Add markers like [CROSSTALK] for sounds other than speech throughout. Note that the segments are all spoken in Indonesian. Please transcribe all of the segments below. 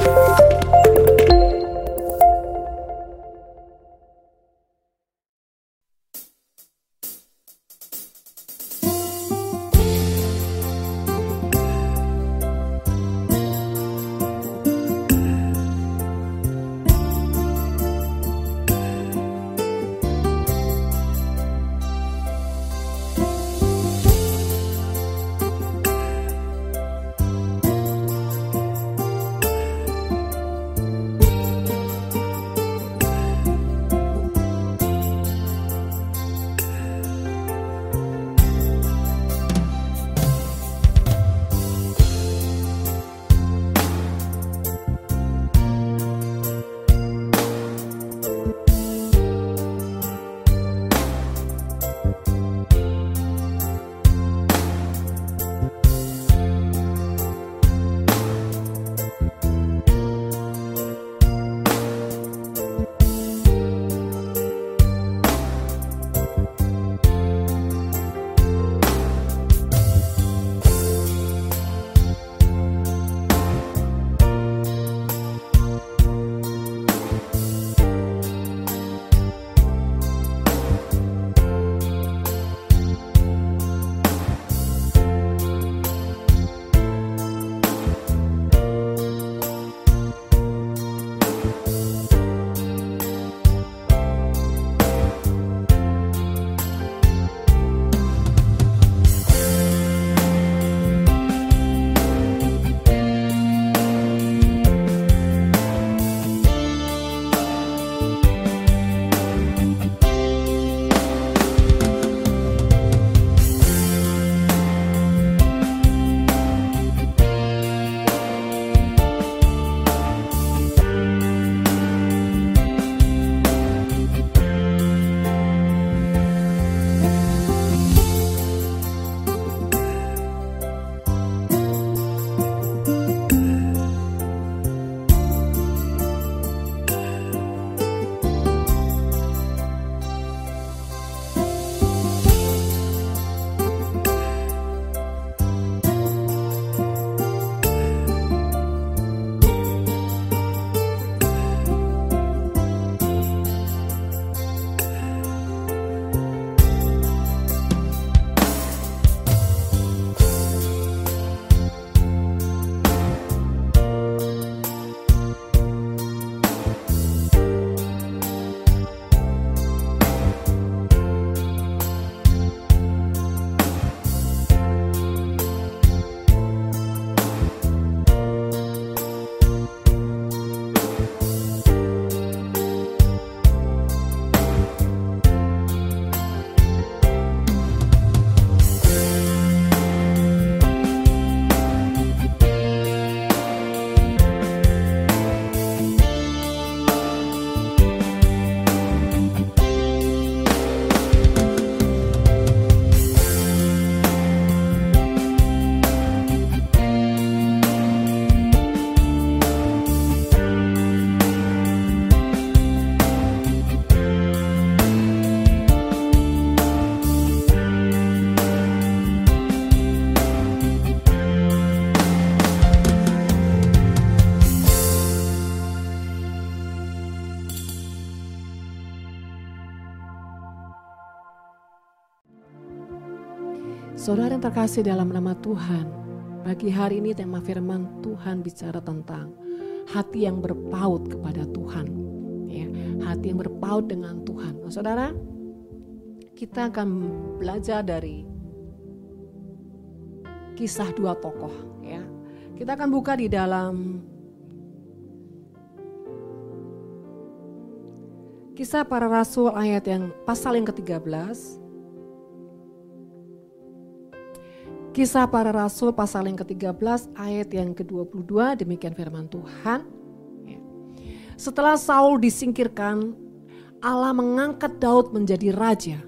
Saudara yang terkasih dalam nama Tuhan, pagi hari ini tema firman Tuhan bicara tentang hati yang berpaut kepada Tuhan. Ya, hati yang berpaut dengan Tuhan. Nah, saudara, kita akan belajar dari kisah dua tokoh. Ya, kita akan buka di dalam Kisah para rasul ayat yang pasal yang ke-13 Kisah para Rasul pasal yang ke-13 ayat yang ke-22 demikian firman Tuhan. Ya. Setelah Saul disingkirkan, Allah mengangkat Daud menjadi raja.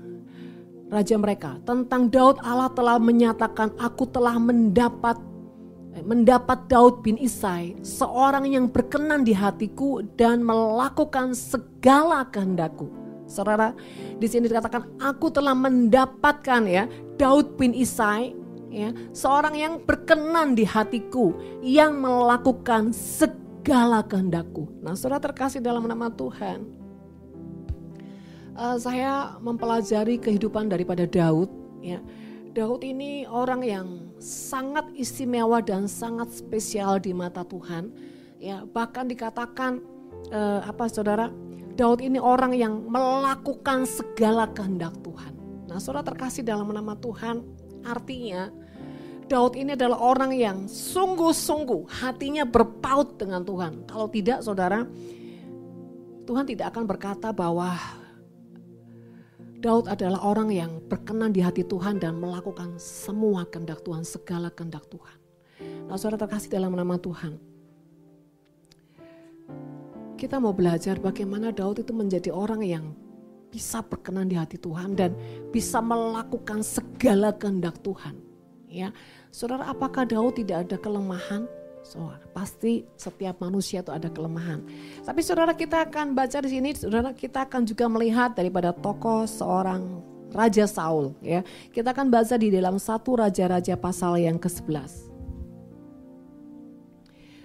Raja mereka. Tentang Daud Allah telah menyatakan aku telah mendapat eh, mendapat Daud bin Isai, seorang yang berkenan di hatiku dan melakukan segala kehendakku. Saudara, di sini dikatakan aku telah mendapatkan ya Daud bin Isai ya, seorang yang berkenan di hatiku, yang melakukan segala kehendakku. Nah, saudara terkasih dalam nama Tuhan. Uh, saya mempelajari kehidupan daripada Daud. Ya, Daud ini orang yang sangat istimewa dan sangat spesial di mata Tuhan. Ya, bahkan dikatakan uh, apa saudara? Daud ini orang yang melakukan segala kehendak Tuhan. Nah, saudara terkasih dalam nama Tuhan, artinya Daud ini adalah orang yang sungguh-sungguh hatinya berpaut dengan Tuhan. Kalau tidak, saudara, Tuhan tidak akan berkata bahwa Daud adalah orang yang berkenan di hati Tuhan dan melakukan semua kehendak Tuhan, segala kehendak Tuhan. Nah, saudara terkasih dalam nama Tuhan. Kita mau belajar bagaimana Daud itu menjadi orang yang bisa berkenan di hati Tuhan dan bisa melakukan segala kehendak Tuhan. Ya, Saudara, apakah Daud tidak ada kelemahan? So, pasti setiap manusia itu ada kelemahan. Tapi saudara kita akan baca di sini, saudara kita akan juga melihat daripada tokoh seorang Raja Saul. Ya, kita akan baca di dalam satu Raja-Raja pasal yang ke-11.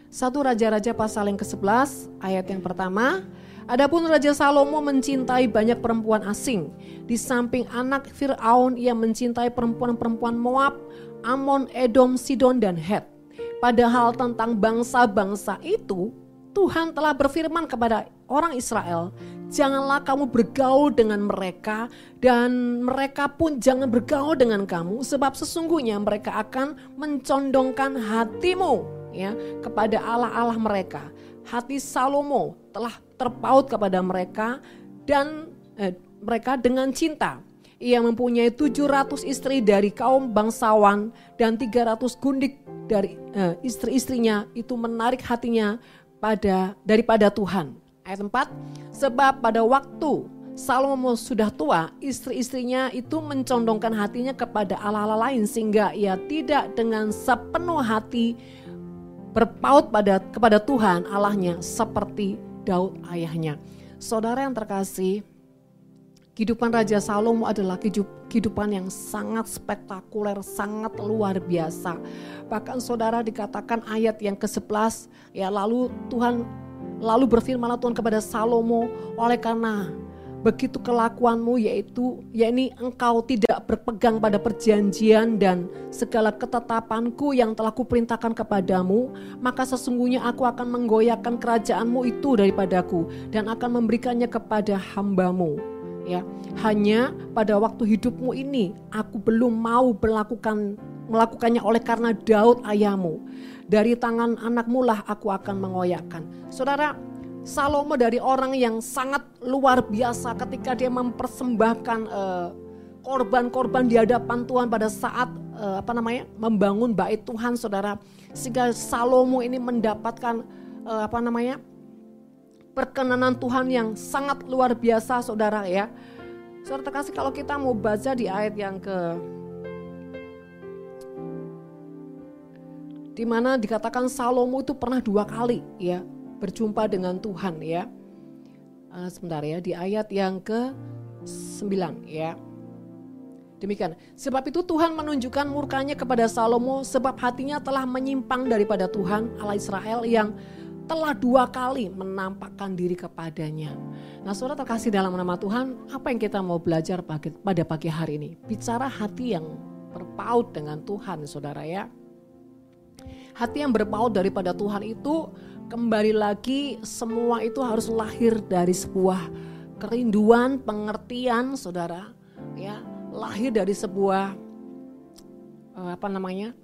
Satu Raja-Raja pasal yang ke-11 ayat yang pertama. Adapun Raja Salomo mencintai banyak perempuan asing. Di samping anak Fir'aun ia mencintai perempuan-perempuan Moab, Amon, Edom, Sidon, dan Het. Padahal tentang bangsa-bangsa itu, Tuhan telah berfirman kepada orang Israel, janganlah kamu bergaul dengan mereka dan mereka pun jangan bergaul dengan kamu sebab sesungguhnya mereka akan mencondongkan hatimu ya kepada Allah-Allah mereka. Hati Salomo telah terpaut kepada mereka dan eh, mereka dengan cinta. Ia mempunyai 700 istri dari kaum bangsawan dan 300 gundik dari uh, istri-istrinya itu menarik hatinya pada daripada Tuhan. Ayat 4, sebab pada waktu Salomo sudah tua, istri-istrinya itu mencondongkan hatinya kepada Allah-Allah lain sehingga ia tidak dengan sepenuh hati berpaut pada kepada Tuhan Allahnya seperti Daud ayahnya. Saudara yang terkasih, Kehidupan Raja Salomo adalah kehidupan yang sangat spektakuler, sangat luar biasa. Bahkan saudara dikatakan ayat yang ke-11, ya lalu Tuhan lalu berfirmanlah Tuhan kepada Salomo, oleh karena begitu kelakuanmu yaitu yakni engkau tidak berpegang pada perjanjian dan segala ketetapanku yang telah kuperintahkan kepadamu maka sesungguhnya aku akan menggoyahkan kerajaanmu itu daripadaku dan akan memberikannya kepada hambamu ya. Hanya pada waktu hidupmu ini aku belum mau melakukan melakukannya oleh karena Daud ayahmu. Dari tangan anakmu lah aku akan mengoyakkan. Saudara Salomo dari orang yang sangat luar biasa ketika dia mempersembahkan uh, korban-korban di hadapan Tuhan pada saat uh, apa namanya membangun bait Tuhan saudara. Sehingga Salomo ini mendapatkan uh, apa namanya perkenanan Tuhan yang sangat luar biasa saudara ya. Saudara terkasih kalau kita mau baca di ayat yang ke di mana dikatakan Salomo itu pernah dua kali ya berjumpa dengan Tuhan ya. Uh, sebentar ya di ayat yang ke 9 ya. Demikian. Sebab itu Tuhan menunjukkan murkanya kepada Salomo sebab hatinya telah menyimpang daripada Tuhan Allah Israel yang telah dua kali menampakkan diri kepadanya. Nah saudara terkasih dalam nama Tuhan, apa yang kita mau belajar pada pagi hari ini? Bicara hati yang berpaut dengan Tuhan saudara ya. Hati yang berpaut daripada Tuhan itu kembali lagi semua itu harus lahir dari sebuah kerinduan, pengertian saudara. ya Lahir dari sebuah eh, apa namanya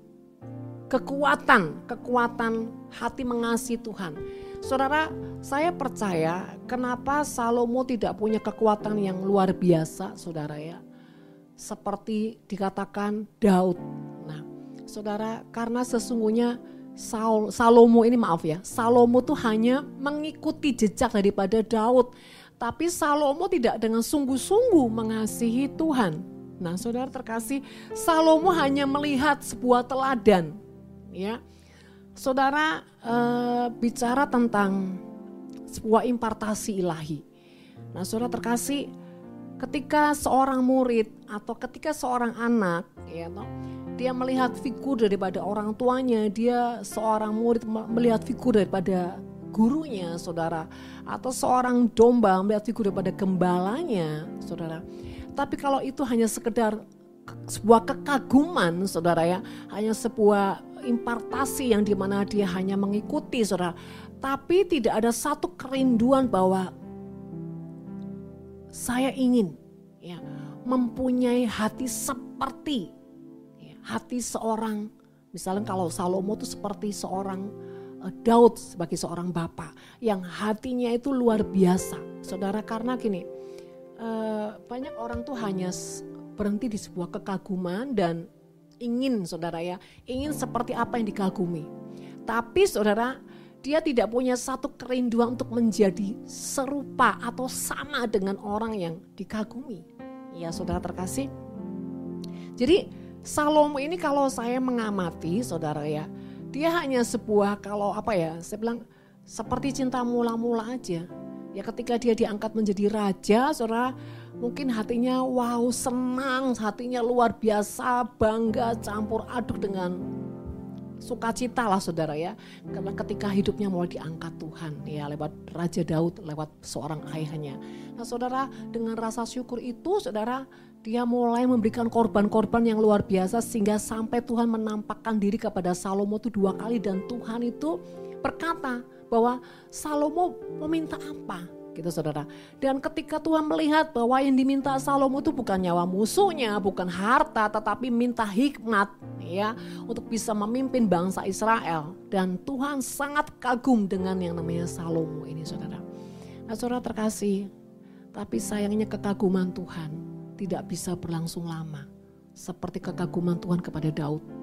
kekuatan, kekuatan hati mengasihi Tuhan. Saudara, saya percaya kenapa Salomo tidak punya kekuatan yang luar biasa, saudara ya. Seperti dikatakan Daud. Nah, saudara, karena sesungguhnya Saul, Salomo ini maaf ya, Salomo tuh hanya mengikuti jejak daripada Daud. Tapi Salomo tidak dengan sungguh-sungguh mengasihi Tuhan. Nah saudara terkasih, Salomo hanya melihat sebuah teladan ya. Saudara uh, bicara tentang sebuah impartasi ilahi. Nah, saudara terkasih, ketika seorang murid atau ketika seorang anak, ya, no, dia melihat figur daripada orang tuanya, dia seorang murid melihat figur daripada gurunya, saudara, atau seorang domba melihat figur daripada gembalanya, saudara. Tapi kalau itu hanya sekedar sebuah kekaguman, saudara ya, hanya sebuah impartasi yang di mana dia hanya mengikuti, saudara. Tapi tidak ada satu kerinduan bahwa saya ingin ya mempunyai hati seperti ya, hati seorang misalnya kalau Salomo itu seperti seorang uh, Daud sebagai seorang bapak yang hatinya itu luar biasa saudara karena gini uh, banyak orang tuh hanya berhenti di sebuah kekaguman dan ingin saudara ya ingin seperti apa yang dikagumi tapi saudara dia tidak punya satu kerinduan untuk menjadi serupa atau sama dengan orang yang dikagumi. Ya saudara terkasih. Jadi Salomo ini kalau saya mengamati saudara ya, dia hanya sebuah kalau apa ya, saya bilang seperti cinta mula-mula aja. Ya ketika dia diangkat menjadi raja, saudara mungkin hatinya wow senang, hatinya luar biasa, bangga campur aduk dengan sukacita lah saudara ya. Karena ketika hidupnya mulai diangkat Tuhan ya lewat Raja Daud, lewat seorang ayahnya. Nah saudara dengan rasa syukur itu saudara dia mulai memberikan korban-korban yang luar biasa sehingga sampai Tuhan menampakkan diri kepada Salomo itu dua kali dan Tuhan itu berkata bahwa Salomo meminta apa? Gitu saudara. Dan ketika Tuhan melihat bahwa yang diminta Salomo itu bukan nyawa musuhnya, bukan harta, tetapi minta hikmat ya untuk bisa memimpin bangsa Israel. Dan Tuhan sangat kagum dengan yang namanya Salomo ini saudara. Nah saudara terkasih, tapi sayangnya kekaguman Tuhan tidak bisa berlangsung lama. Seperti kekaguman Tuhan kepada Daud.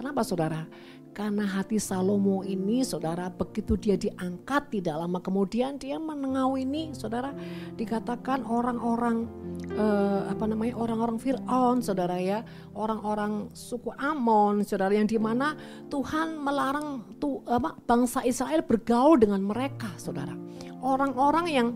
Kenapa saudara? Karena hati Salomo ini saudara begitu dia diangkat tidak lama kemudian dia menengau ini saudara dikatakan orang-orang eh, apa namanya orang-orang Fir'aun saudara ya orang-orang suku Amon saudara yang di mana Tuhan melarang tuh apa bangsa Israel bergaul dengan mereka saudara orang-orang yang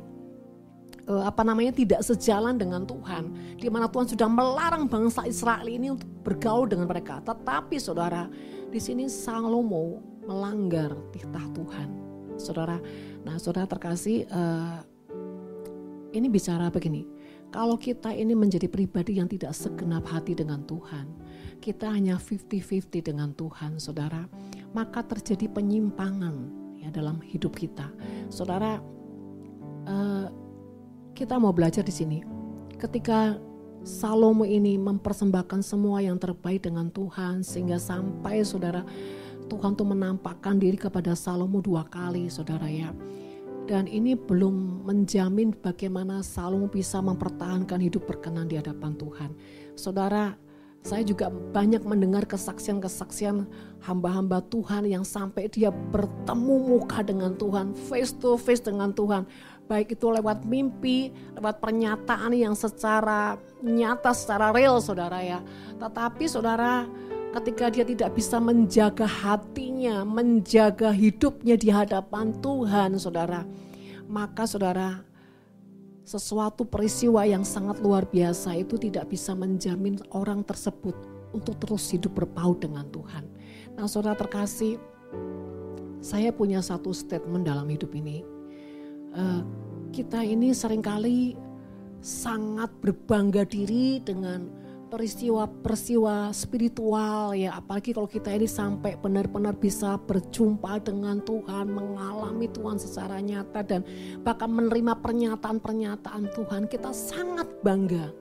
uh, apa namanya tidak sejalan dengan Tuhan, di mana Tuhan sudah melarang bangsa Israel ini untuk bergaul dengan mereka. Tetapi saudara, di sini Salomo melanggar titah Tuhan. Saudara, nah saudara terkasih uh, ini bicara begini. Kalau kita ini menjadi pribadi yang tidak segenap hati dengan Tuhan, kita hanya 50-50 dengan Tuhan, saudara, maka terjadi penyimpangan ya dalam hidup kita. Saudara, uh, kita mau belajar di sini. Ketika Salomo ini mempersembahkan semua yang terbaik dengan Tuhan sehingga sampai saudara Tuhan tuh menampakkan diri kepada Salomo dua kali saudara ya. Dan ini belum menjamin bagaimana Salomo bisa mempertahankan hidup berkenan di hadapan Tuhan. Saudara, saya juga banyak mendengar kesaksian-kesaksian hamba-hamba Tuhan yang sampai dia bertemu muka dengan Tuhan, face to face dengan Tuhan baik itu lewat mimpi, lewat pernyataan yang secara nyata, secara real saudara ya. Tetapi saudara ketika dia tidak bisa menjaga hatinya, menjaga hidupnya di hadapan Tuhan saudara. Maka saudara sesuatu peristiwa yang sangat luar biasa itu tidak bisa menjamin orang tersebut untuk terus hidup berpaut dengan Tuhan. Nah saudara terkasih, saya punya satu statement dalam hidup ini uh, kita ini sering kali sangat berbangga diri dengan peristiwa-peristiwa spiritual ya. Apalagi kalau kita ini sampai benar-benar bisa berjumpa dengan Tuhan mengalami Tuhan secara nyata dan bahkan menerima pernyataan-pernyataan Tuhan kita sangat bangga.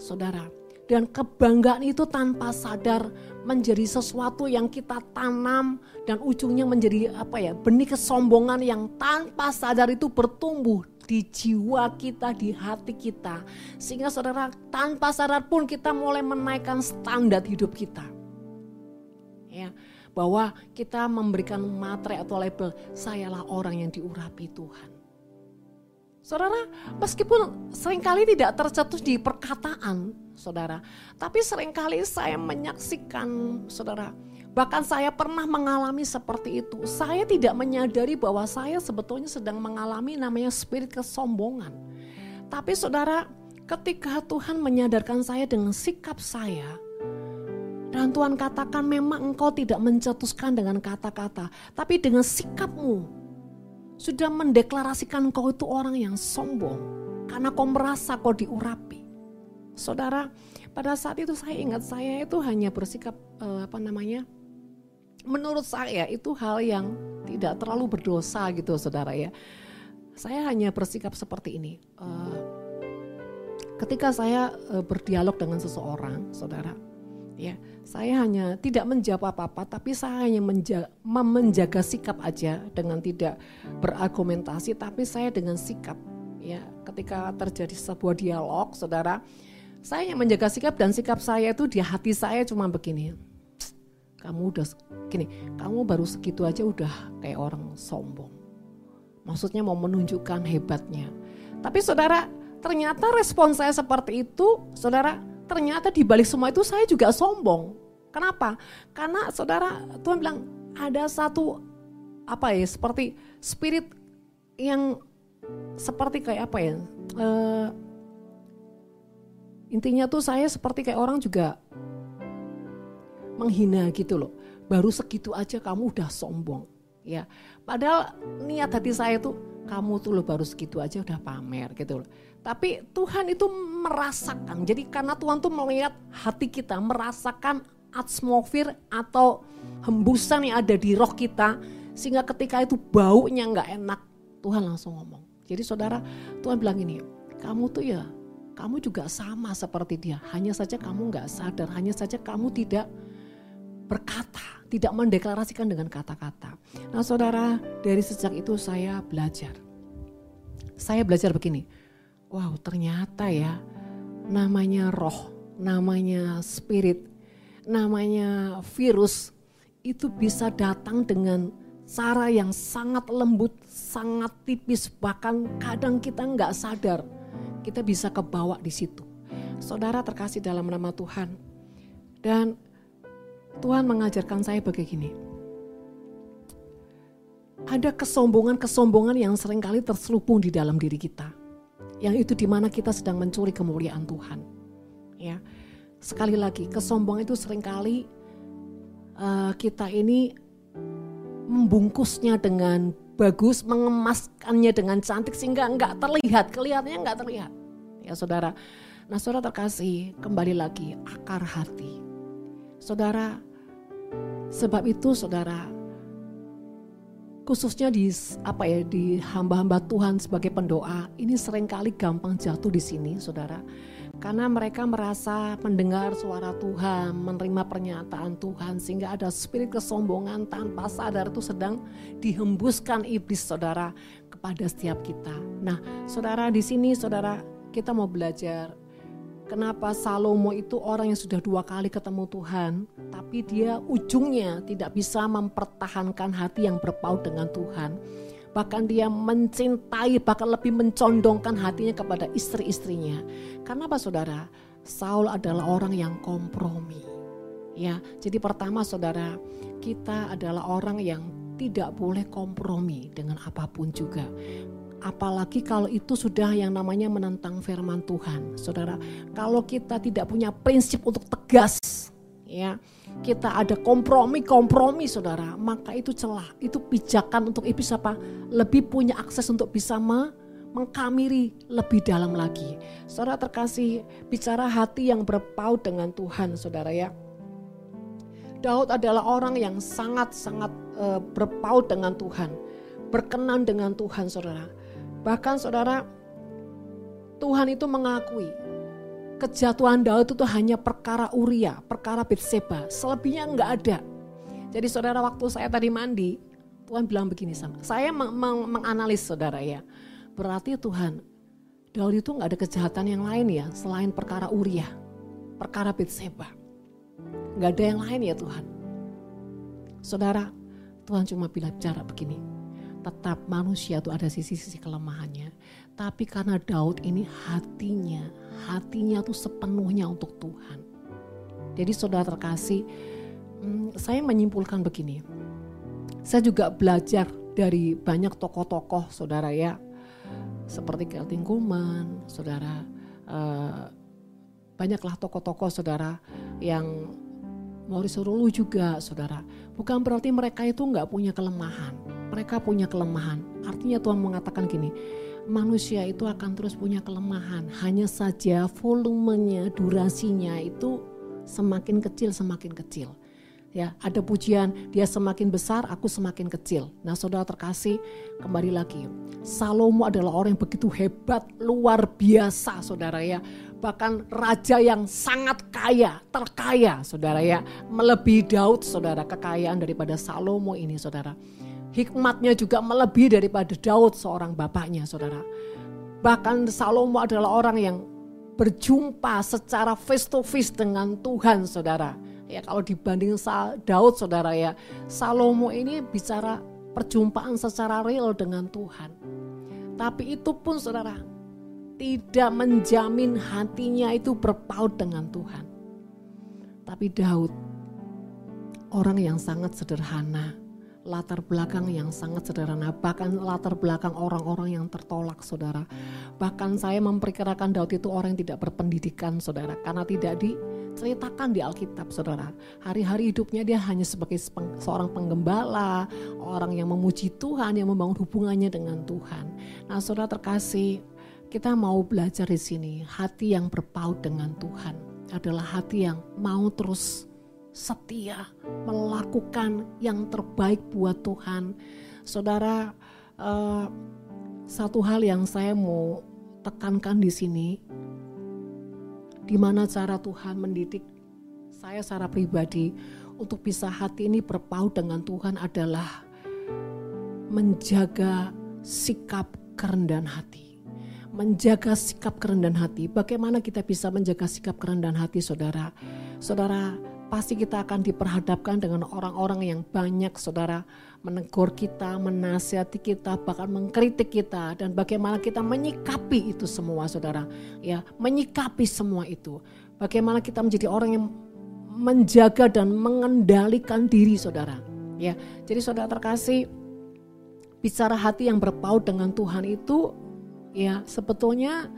Saudara dan kebanggaan itu tanpa sadar menjadi sesuatu yang kita tanam dan ujungnya menjadi apa ya benih kesombongan yang tanpa sadar itu bertumbuh di jiwa kita, di hati kita. Sehingga saudara tanpa sadar pun kita mulai menaikkan standar hidup kita. Ya, bahwa kita memberikan materi atau label sayalah orang yang diurapi Tuhan. Saudara, meskipun sering kali tidak tercetus di perkataan, saudara, tapi sering kali saya menyaksikan, saudara, bahkan saya pernah mengalami seperti itu. Saya tidak menyadari bahwa saya sebetulnya sedang mengalami namanya spirit kesombongan. Tapi saudara, ketika Tuhan menyadarkan saya dengan sikap saya, dan Tuhan katakan memang engkau tidak mencetuskan dengan kata-kata, tapi dengan sikapmu sudah mendeklarasikan kau itu orang yang sombong karena kau merasa kau diurapi. Saudara, pada saat itu saya ingat saya itu hanya bersikap uh, apa namanya? Menurut saya itu hal yang tidak terlalu berdosa gitu, saudara ya. Saya hanya bersikap seperti ini. Uh, ketika saya uh, berdialog dengan seseorang, saudara, ya saya hanya tidak menjawab apa-apa tapi saya hanya menjaga, menjaga sikap aja dengan tidak berargumentasi tapi saya dengan sikap ya ketika terjadi sebuah dialog saudara saya yang menjaga sikap dan sikap saya itu di hati saya cuma begini kamu udah gini kamu baru segitu aja udah kayak orang sombong maksudnya mau menunjukkan hebatnya tapi saudara ternyata respon saya seperti itu saudara ternyata di balik semua itu saya juga sombong. Kenapa? Karena saudara Tuhan bilang ada satu apa ya seperti spirit yang seperti kayak apa ya? Uh, intinya tuh saya seperti kayak orang juga menghina gitu loh. Baru segitu aja kamu udah sombong, ya. Padahal niat hati saya tuh kamu tuh lo baru segitu aja udah pamer gitu loh. Tapi Tuhan itu merasakan. Jadi karena Tuhan tuh melihat hati kita, merasakan atmosfer atau hembusan yang ada di roh kita. Sehingga ketika itu baunya nggak enak, Tuhan langsung ngomong. Jadi saudara, Tuhan bilang ini, kamu tuh ya, kamu juga sama seperti dia. Hanya saja kamu nggak sadar, hanya saja kamu tidak berkata, tidak mendeklarasikan dengan kata-kata. Nah saudara, dari sejak itu saya belajar. Saya belajar begini, wow ternyata ya namanya roh, namanya spirit, namanya virus itu bisa datang dengan cara yang sangat lembut, sangat tipis, bahkan kadang kita nggak sadar kita bisa kebawa di situ. Saudara terkasih dalam nama Tuhan. Dan Tuhan mengajarkan saya begini. Ada kesombongan-kesombongan yang sering kali terselubung di dalam diri kita yang itu di mana kita sedang mencuri kemuliaan Tuhan. Ya, sekali lagi kesombongan itu sering kali uh, kita ini membungkusnya dengan bagus, mengemaskannya dengan cantik sehingga enggak terlihat, kelihatannya enggak terlihat. Ya saudara, nah saudara terkasih kembali lagi akar hati. Saudara, sebab itu saudara khususnya di apa ya di hamba-hamba Tuhan sebagai pendoa ini sering kali gampang jatuh di sini saudara. Karena mereka merasa mendengar suara Tuhan menerima pernyataan Tuhan sehingga ada spirit kesombongan tanpa sadar itu sedang dihembuskan iblis saudara kepada setiap kita. Nah saudara di sini saudara kita mau belajar Kenapa Salomo itu orang yang sudah dua kali ketemu Tuhan, tapi dia ujungnya tidak bisa mempertahankan hati yang berpaut dengan Tuhan. Bahkan dia mencintai, bahkan lebih mencondongkan hatinya kepada istri-istrinya. Karena apa saudara? Saul adalah orang yang kompromi. Ya, jadi pertama saudara, kita adalah orang yang tidak boleh kompromi dengan apa pun juga. Apalagi kalau itu sudah yang namanya menentang firman Tuhan. Saudara, kalau kita tidak punya prinsip untuk tegas, ya, kita ada kompromi-kompromi Saudara, maka itu celah, itu pijakan untuk iblis apa? Lebih punya akses untuk bisa me mengkamiri lebih dalam lagi. Saudara terkasih, bicara hati yang berpaut dengan Tuhan, Saudara ya. Daud adalah orang yang sangat-sangat uh, berpaut dengan Tuhan, berkenan dengan Tuhan, Saudara Bahkan saudara, Tuhan itu mengakui kejatuhan Daud itu hanya perkara Uria, perkara Betseba, selebihnya enggak ada. Jadi saudara waktu saya tadi mandi, Tuhan bilang begini sama saya meng meng menganalis saudara ya. Berarti Tuhan, Daud itu enggak ada kejahatan yang lain ya selain perkara Uria, perkara Betseba. Enggak ada yang lain ya Tuhan. Saudara, Tuhan cuma bilang cara begini, tetap manusia itu ada sisi-sisi kelemahannya. Tapi karena Daud ini hatinya, hatinya tuh sepenuhnya untuk Tuhan. Jadi saudara terkasih, hmm, saya menyimpulkan begini. Saya juga belajar dari banyak tokoh-tokoh saudara ya. Seperti Kelting Kuman, saudara. Uh, banyaklah tokoh-tokoh saudara yang Maurice Rulu juga saudara. Bukan berarti mereka itu nggak punya kelemahan Mereka punya kelemahan. Artinya Tuhan mengatakan gini, manusia itu akan terus punya kelemahan. Hanya saja volumenya, durasinya itu semakin kecil semakin kecil. Ya, ada pujian dia semakin besar, aku semakin kecil. Nah, saudara terkasih, kembali lagi. Salomo adalah orang yang begitu hebat, luar biasa, saudara ya. Bahkan raja yang sangat kaya, terkaya, saudara ya. Melebihi Daud, saudara, kekayaan daripada Salomo ini, saudara. Hikmatnya juga melebihi daripada Daud, seorang bapaknya, saudara. Bahkan Salomo adalah orang yang berjumpa secara face to face dengan Tuhan, saudara Ya kalau dibanding Daud saudara ya, Salomo ini bicara perjumpaan secara real dengan Tuhan. Tapi itu pun saudara tidak menjamin hatinya itu berpaut dengan Tuhan. Tapi Daud orang yang sangat sederhana, latar belakang yang sangat sederhana, bahkan latar belakang orang-orang yang tertolak, saudara. Bahkan saya memperkirakan Daud itu orang yang tidak berpendidikan, saudara, karena tidak diceritakan di Alkitab, saudara. Hari-hari hidupnya dia hanya sebagai seorang penggembala, orang yang memuji Tuhan, yang membangun hubungannya dengan Tuhan. Nah, saudara terkasih, kita mau belajar di sini, hati yang berpaut dengan Tuhan adalah hati yang mau terus setia melakukan yang terbaik buat Tuhan. Saudara, uh, satu hal yang saya mau tekankan di sini, di mana cara Tuhan mendidik saya secara pribadi untuk bisa hati ini berpaut dengan Tuhan adalah menjaga sikap kerendahan hati. Menjaga sikap kerendahan hati. Bagaimana kita bisa menjaga sikap kerendahan hati, saudara? Saudara, pasti kita akan diperhadapkan dengan orang-orang yang banyak saudara menegur kita, menasihati kita, bahkan mengkritik kita dan bagaimana kita menyikapi itu semua saudara. Ya, menyikapi semua itu. Bagaimana kita menjadi orang yang menjaga dan mengendalikan diri saudara. Ya, jadi saudara terkasih bicara hati yang berpaut dengan Tuhan itu ya sebetulnya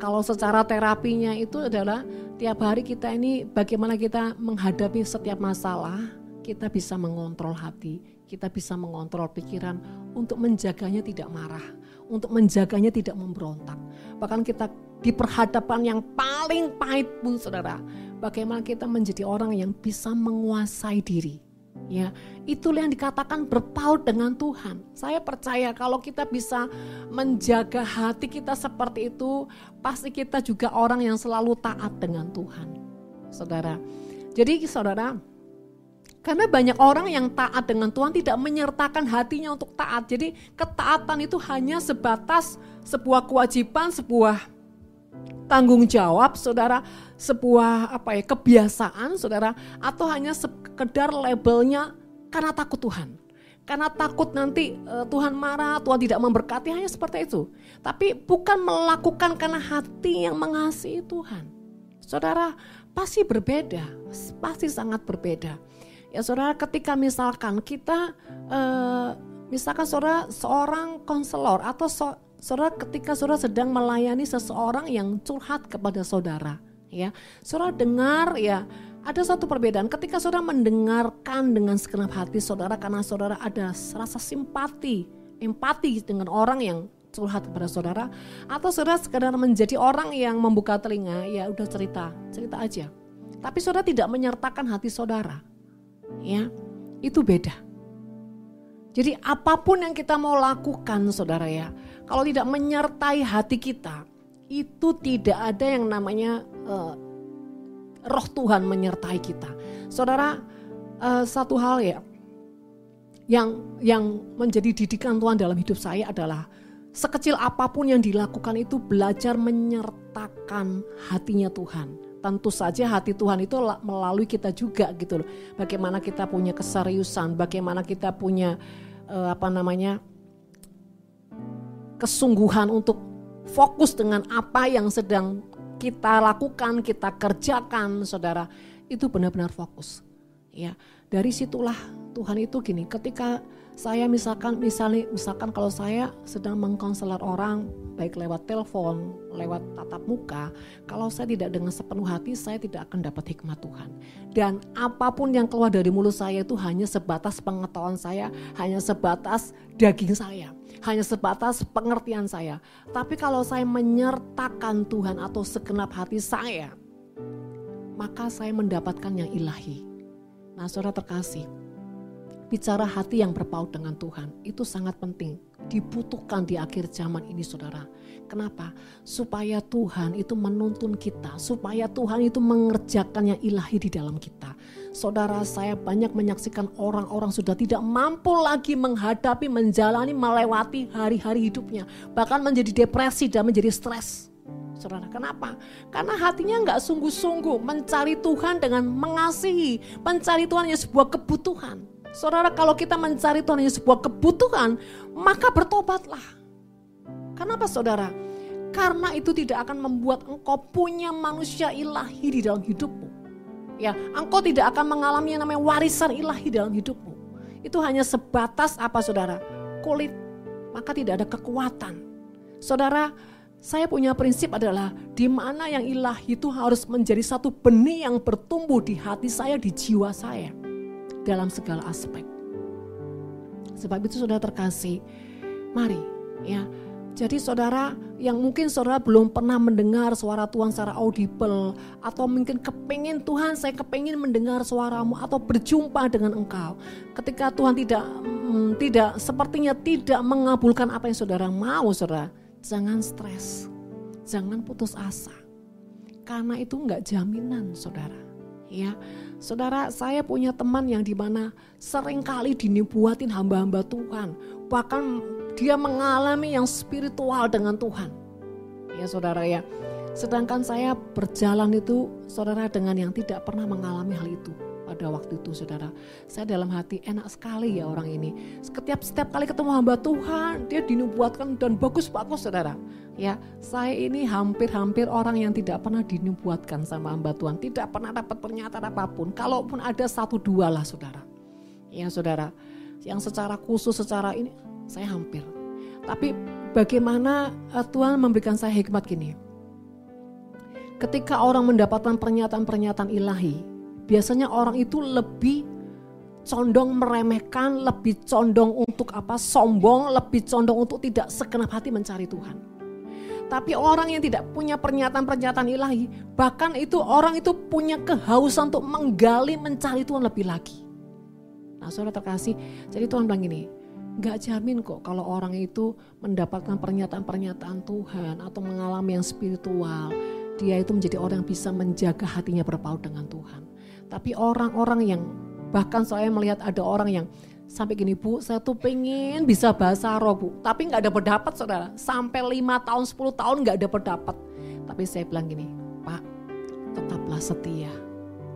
kalau secara terapinya itu adalah tiap hari kita ini bagaimana kita menghadapi setiap masalah, kita bisa mengontrol hati, kita bisa mengontrol pikiran untuk menjaganya tidak marah, untuk menjaganya tidak memberontak. Bahkan kita di perhadapan yang paling pahit pun saudara, bagaimana kita menjadi orang yang bisa menguasai diri Ya, itulah yang dikatakan berpaut dengan Tuhan. Saya percaya kalau kita bisa menjaga hati kita seperti itu, pasti kita juga orang yang selalu taat dengan Tuhan. Saudara. Jadi saudara, karena banyak orang yang taat dengan Tuhan tidak menyertakan hatinya untuk taat. Jadi ketaatan itu hanya sebatas sebuah kewajiban, sebuah tanggung jawab, saudara, sebuah apa ya kebiasaan, saudara, atau hanya sekedar labelnya karena takut Tuhan. Karena takut nanti uh, Tuhan marah, Tuhan tidak memberkati, hanya seperti itu. Tapi bukan melakukan karena hati yang mengasihi Tuhan. Saudara, pasti berbeda, pasti sangat berbeda. Ya saudara, ketika misalkan kita, uh, misalkan saudara seorang konselor atau so, saudara ketika saudara sedang melayani seseorang yang curhat kepada saudara, ya, saudara dengar ya ada satu perbedaan. Ketika saudara mendengarkan dengan segenap hati saudara karena saudara ada rasa simpati, empati dengan orang yang curhat kepada saudara atau saudara sekedar menjadi orang yang membuka telinga ya udah cerita cerita aja. Tapi saudara tidak menyertakan hati saudara ya. Itu beda. Jadi apa pun yang kita mau lakukan saudara ya kalau tidak menyertai hati kita, itu tidak ada yang namanya uh, roh Tuhan menyertai kita. Saudara, uh, satu hal ya yang yang menjadi didikan Tuhan dalam hidup saya adalah sekecil apa pun yang dilakukan itu belajar menyertakan hatinya Tuhan. Tentu saja hati Tuhan itu melalui kita juga gitu loh. Bagaimana kita punya keseriusan, bagaimana kita punya uh, apa namanya kesungguhan untuk fokus dengan apa yang sedang kita lakukan, kita kerjakan, saudara, itu benar-benar fokus. Ya, dari situlah Tuhan itu gini, ketika Saya misalkan misalnya misalkan kalau saya sedang mengkonselor orang baik lewat telepon, lewat tatap muka, kalau saya tidak dengan sepenuh hati saya tidak akan dapat hikmat Tuhan. Dan apa pun yang keluar dari mulut saya itu hanya sebatas pengetahuan saya, hanya sebatas daging saya, hanya sebatas pengertian saya. Tapi kalau saya menyertakan Tuhan atau segenap hati saya, maka saya mendapatkan yang ilahi. Nah, saudara terkasih, bicara hati yang berpaut dengan Tuhan itu sangat penting dibutuhkan di akhir zaman ini saudara. Kenapa? Supaya Tuhan itu menuntun kita, supaya Tuhan itu mengerjakan yang ilahi di dalam kita. Saudara saya banyak menyaksikan orang-orang sudah tidak mampu lagi menghadapi, menjalani, melewati hari-hari hidupnya. Bahkan menjadi depresi dan menjadi stres. Saudara, kenapa? Karena hatinya nggak sungguh-sungguh mencari Tuhan dengan mengasihi. Mencari Tuhan yang sebuah kebutuhan. Saudara kalau kita mencari Tuhan yang sebuah kebutuhan, maka bertobatlah. Kenapa saudara? Karena itu tidak akan membuat engkau punya manusia ilahi di dalam hidupmu. Ya, engkau tidak akan mengalami yang namanya warisan ilahi dalam hidupmu. Itu hanya sebatas apa saudara? Kulit, maka tidak ada kekuatan. Saudara, saya punya prinsip adalah di mana yang ilahi itu harus menjadi satu benih yang bertumbuh di hati saya, di jiwa saya dalam segala aspek. Sebab itu saudara terkasih, mari ya. Jadi saudara yang mungkin saudara belum pernah mendengar suara Tuhan secara audible atau mungkin kepingin Tuhan saya kepingin mendengar suaramu atau berjumpa dengan engkau. Ketika Tuhan tidak hmm, tidak sepertinya tidak mengabulkan apa yang saudara mau saudara, jangan stres, jangan putus asa. Karena itu enggak jaminan saudara. Ya, Saudara, saya punya teman yang di mana sering kali dinubuatin hamba-hamba Tuhan. Bahkan dia mengalami yang spiritual dengan Tuhan. Ya saudara ya. Sedangkan saya berjalan itu saudara dengan yang tidak pernah mengalami hal itu pada waktu itu saudara. Saya dalam hati enak sekali ya orang ini. Setiap setiap kali ketemu hamba Tuhan, dia dinubuatkan dan bagus-bagus saudara. Ya, saya ini hampir-hampir orang yang tidak pernah dinubuatkan sama hamba Tuhan, tidak pernah dapat pernyataan apa pun. Kalaupun ada satu dua lah saudara. Ya saudara, yang secara khusus secara ini saya hampir. Tapi bagaimana eh, Tuhan memberikan saya hikmat gini. Ketika orang mendapatkan pernyataan-pernyataan ilahi, biasanya orang itu lebih condong meremehkan, lebih condong untuk apa? sombong, lebih condong untuk tidak segenap hati mencari Tuhan. Tapi orang yang tidak punya pernyataan-pernyataan ilahi, bahkan itu orang itu punya kehausan untuk menggali, mencari Tuhan lebih lagi. Nah saudara terkasih, jadi Tuhan bilang gini, gak jamin kok kalau orang itu mendapatkan pernyataan-pernyataan Tuhan atau mengalami yang spiritual, dia itu menjadi orang yang bisa menjaga hatinya berpaut dengan Tuhan. Tapi orang-orang yang bahkan saya melihat ada orang yang sampai gini bu, saya tuh pengen bisa bahasa roh bu, tapi nggak ada pendapat saudara. Sampai lima tahun, 10 tahun nggak ada pendapat. Tapi saya bilang gini, Pak, tetaplah setia,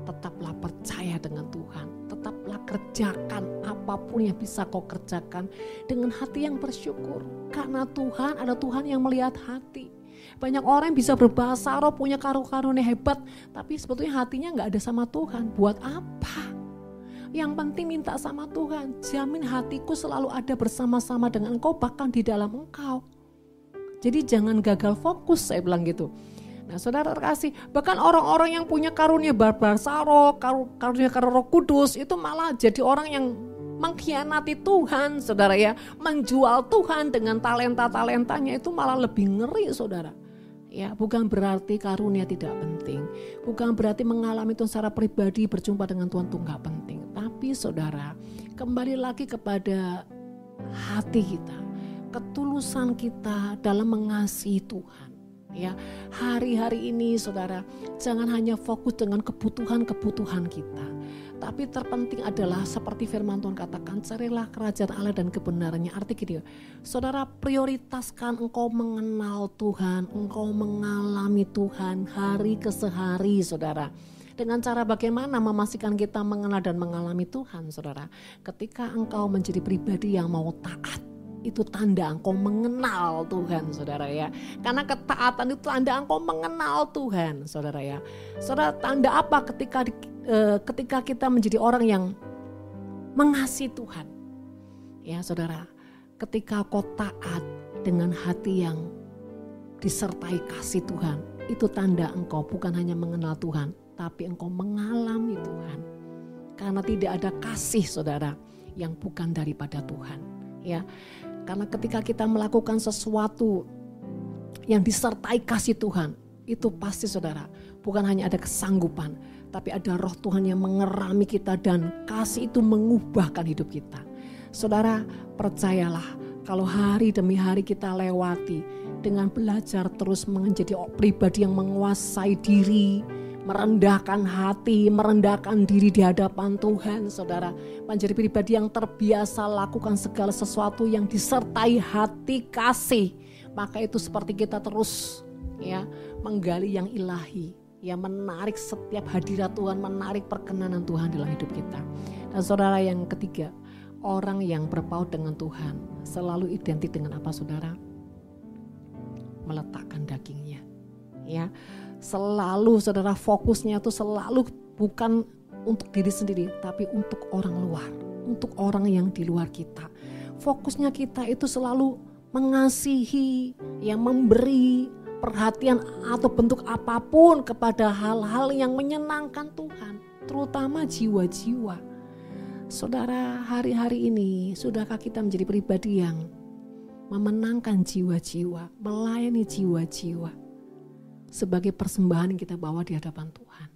tetaplah percaya dengan Tuhan, tetaplah kerjakan apa pun yang bisa kau kerjakan dengan hati yang bersyukur. Karena Tuhan ada Tuhan yang melihat hati. Banyak orang yang bisa berbahasa roh, punya karu-karunia hebat, tapi sebetulnya hatinya nggak ada sama Tuhan. Buat apa? Yang penting minta sama Tuhan, jamin hatiku selalu ada bersama-sama dengan engkau, bahkan di dalam engkau. Jadi jangan gagal fokus, saya bilang gitu. Nah saudara terkasih, bahkan orang-orang yang punya karunia bahasa roh, karunia karunia roh kudus, itu malah jadi orang yang mengkhianati Tuhan, saudara ya. Menjual Tuhan dengan talenta-talentanya itu malah lebih ngeri, saudara. Ya, bukan berarti karunia tidak penting. Bukan berarti mengalami itu secara pribadi berjumpa dengan Tuhan itu nggak penting. Tapi saudara, kembali lagi kepada hati kita. Ketulusan kita dalam mengasihi Tuhan. Ya, hari-hari ini saudara, jangan hanya fokus dengan kebutuhan-kebutuhan kita tapi terpenting adalah seperti firman Tuhan katakan, carilah kerajaan Allah dan kebenarannya. Arti gini, saudara prioritaskan engkau mengenal Tuhan, engkau mengalami Tuhan hari ke sehari, saudara. Dengan cara bagaimana memastikan kita mengenal dan mengalami Tuhan, saudara. Ketika engkau menjadi pribadi yang mau taat, itu tanda engkau mengenal Tuhan saudara ya. Karena ketaatan itu tanda engkau mengenal Tuhan saudara ya. Saudara tanda apa ketika ketika kita menjadi orang yang mengasihi Tuhan. Ya saudara, ketika kau taat dengan hati yang disertai kasih Tuhan, itu tanda engkau bukan hanya mengenal Tuhan, tapi engkau mengalami Tuhan. Karena tidak ada kasih saudara yang bukan daripada Tuhan. Ya, karena ketika kita melakukan sesuatu yang disertai kasih Tuhan, itu pasti saudara, bukan hanya ada kesanggupan, tapi ada roh Tuhan yang mengerami kita dan kasih itu mengubahkan hidup kita. Saudara, percayalah kalau hari demi hari kita lewati dengan belajar terus menjadi pribadi yang menguasai diri, merendahkan hati, merendahkan diri di hadapan Tuhan, saudara. Menjadi pribadi yang terbiasa lakukan segala sesuatu yang disertai hati kasih. Maka itu seperti kita terus ya menggali yang ilahi, yang menarik setiap hadirat Tuhan, menarik perkenanan Tuhan dalam hidup kita. Dan saudara yang ketiga, orang yang berpaut dengan Tuhan selalu identik dengan apa saudara? Meletakkan dagingnya. Ya, selalu saudara fokusnya itu selalu bukan untuk diri sendiri, tapi untuk orang luar, untuk orang yang di luar kita. Fokusnya kita itu selalu mengasihi, yang memberi perhatian atau bentuk apa pun kepada hal-hal yang menyenangkan Tuhan, terutama jiwa-jiwa Saudara, hari-hari ini sudahkah kita menjadi pribadi yang memenangkan jiwa-jiwa, melayani jiwa-jiwa sebagai persembahan yang kita bawa di hadapan Tuhan?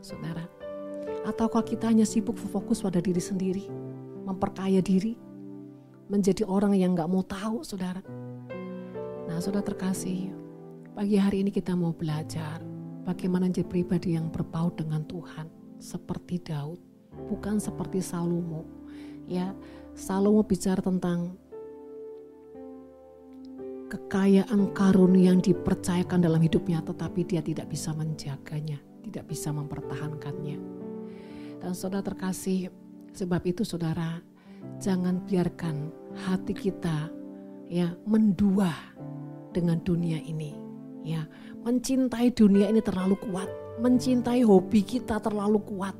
Saudara, ataukah kita hanya sibuk fokus pada diri sendiri, memperkaya diri, menjadi orang yang gak mau tahu, saudara? Nah, saudara terkasih, pagi hari ini kita mau belajar bagaimana menjadi pribadi yang berpaut dengan Tuhan, seperti Daud bukan seperti Salomo. Ya, Salomo bicara tentang kekayaan karun yang dipercayakan dalam hidupnya tetapi dia tidak bisa menjaganya, tidak bisa mempertahankannya. Dan saudara terkasih, sebab itu saudara, jangan biarkan hati kita ya mendua dengan dunia ini. Ya, mencintai dunia ini terlalu kuat, mencintai hobi kita terlalu kuat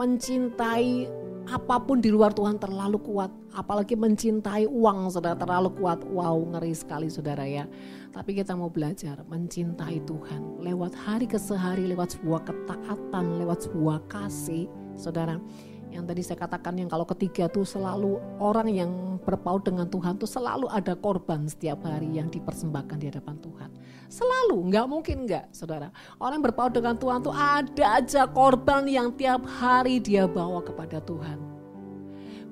mencintai apa pun di luar Tuhan terlalu kuat, apalagi mencintai uang sudah terlalu kuat. Wow, ngeri sekali saudara ya. Tapi kita mau belajar mencintai Tuhan lewat hari ke sehari, lewat sebuah ketaatan, lewat sebuah kasih, saudara yang tadi saya katakan yang kalau ketiga tuh selalu orang yang berpaut dengan Tuhan tuh selalu ada korban setiap hari yang dipersembahkan di hadapan Tuhan. Selalu, nggak mungkin nggak saudara. Orang yang berpaut dengan Tuhan tuh ada aja korban yang tiap hari dia bawa kepada Tuhan.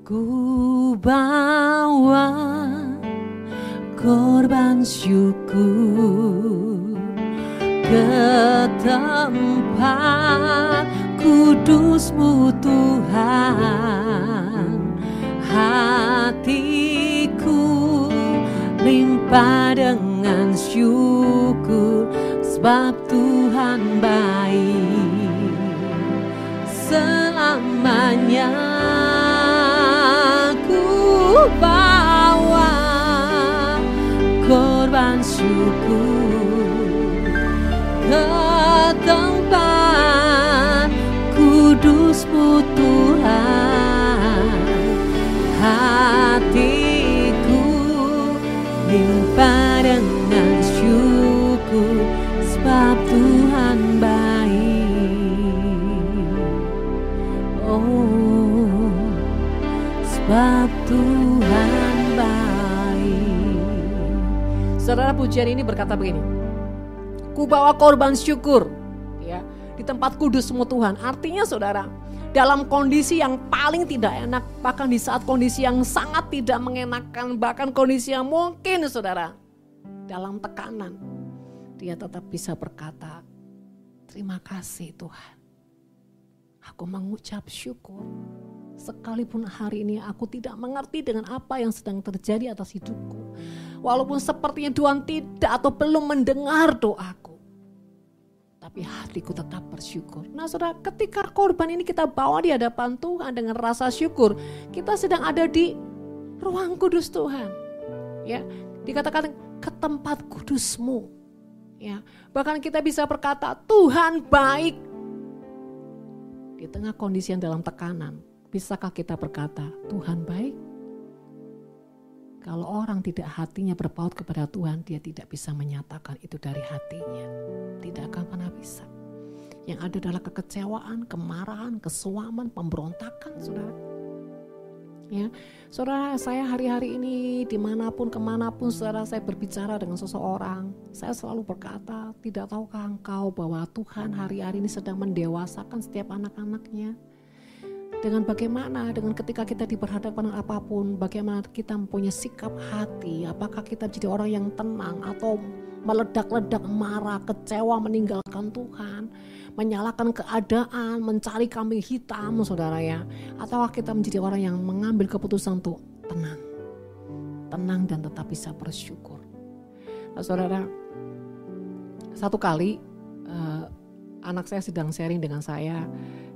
Ku bawa korban syukur ke tempat kudusmu Tuhan. Hatiku limpah dengan syukur sebab Tuhan baik. Selamanya ku bawa korban syukur ke tempat kudusmu Tuhan Hatiku limpah dengan syukur Sebab Tuhan baik. Oh Sebab Tuhan baik. Saudara pujian ini berkata begini. Ku bawa korban syukur di tempat kudusmu Tuhan. Artinya saudara, dalam kondisi yang paling tidak enak, bahkan di saat kondisi yang sangat tidak mengenakan, bahkan kondisi yang mungkin saudara, dalam tekanan, dia tetap bisa berkata, terima kasih Tuhan. Aku mengucap syukur. Sekalipun hari ini aku tidak mengerti dengan apa yang sedang terjadi atas hidupku. Walaupun sepertinya Tuhan tidak atau belum mendengar doaku tapi hatiku tetap bersyukur. Nah saudara, ketika korban ini kita bawa di hadapan Tuhan dengan rasa syukur, kita sedang ada di ruang kudus Tuhan. Ya, dikatakan ke tempat kudusmu. Ya, bahkan kita bisa berkata Tuhan baik. Di tengah kondisi yang dalam tekanan, bisakah kita berkata Tuhan baik? Kalau orang tidak hatinya berpaut kepada Tuhan, dia tidak bisa menyatakan itu dari hatinya. Tidak akan pernah bisa. Yang ada adalah kekecewaan, kemarahan, kesuaman, pemberontakan, saudara. Ya, saudara, saya hari-hari ini di mana pun ke mana pun saudara saya berbicara dengan seseorang, saya selalu berkata, tidak tahukah engkau bahwa Tuhan hari-hari ini sedang mendewasakan setiap anak-anaknya? Dengan bagaimana? Dengan ketika kita diperhadapkan dengan apa pun bagaimana kita mempunyai sikap hati? Apakah kita jadi orang yang tenang atau meledak-ledak marah kecewa meninggalkan Tuhan menyalahkan keadaan mencari kambing hitam saudara ya? Atau kita menjadi orang yang mengambil keputusan untuk tenang? Tenang dan tetap bisa bersyukur. Nah, saudara satu kali uh, anak saya sedang sharing dengan saya.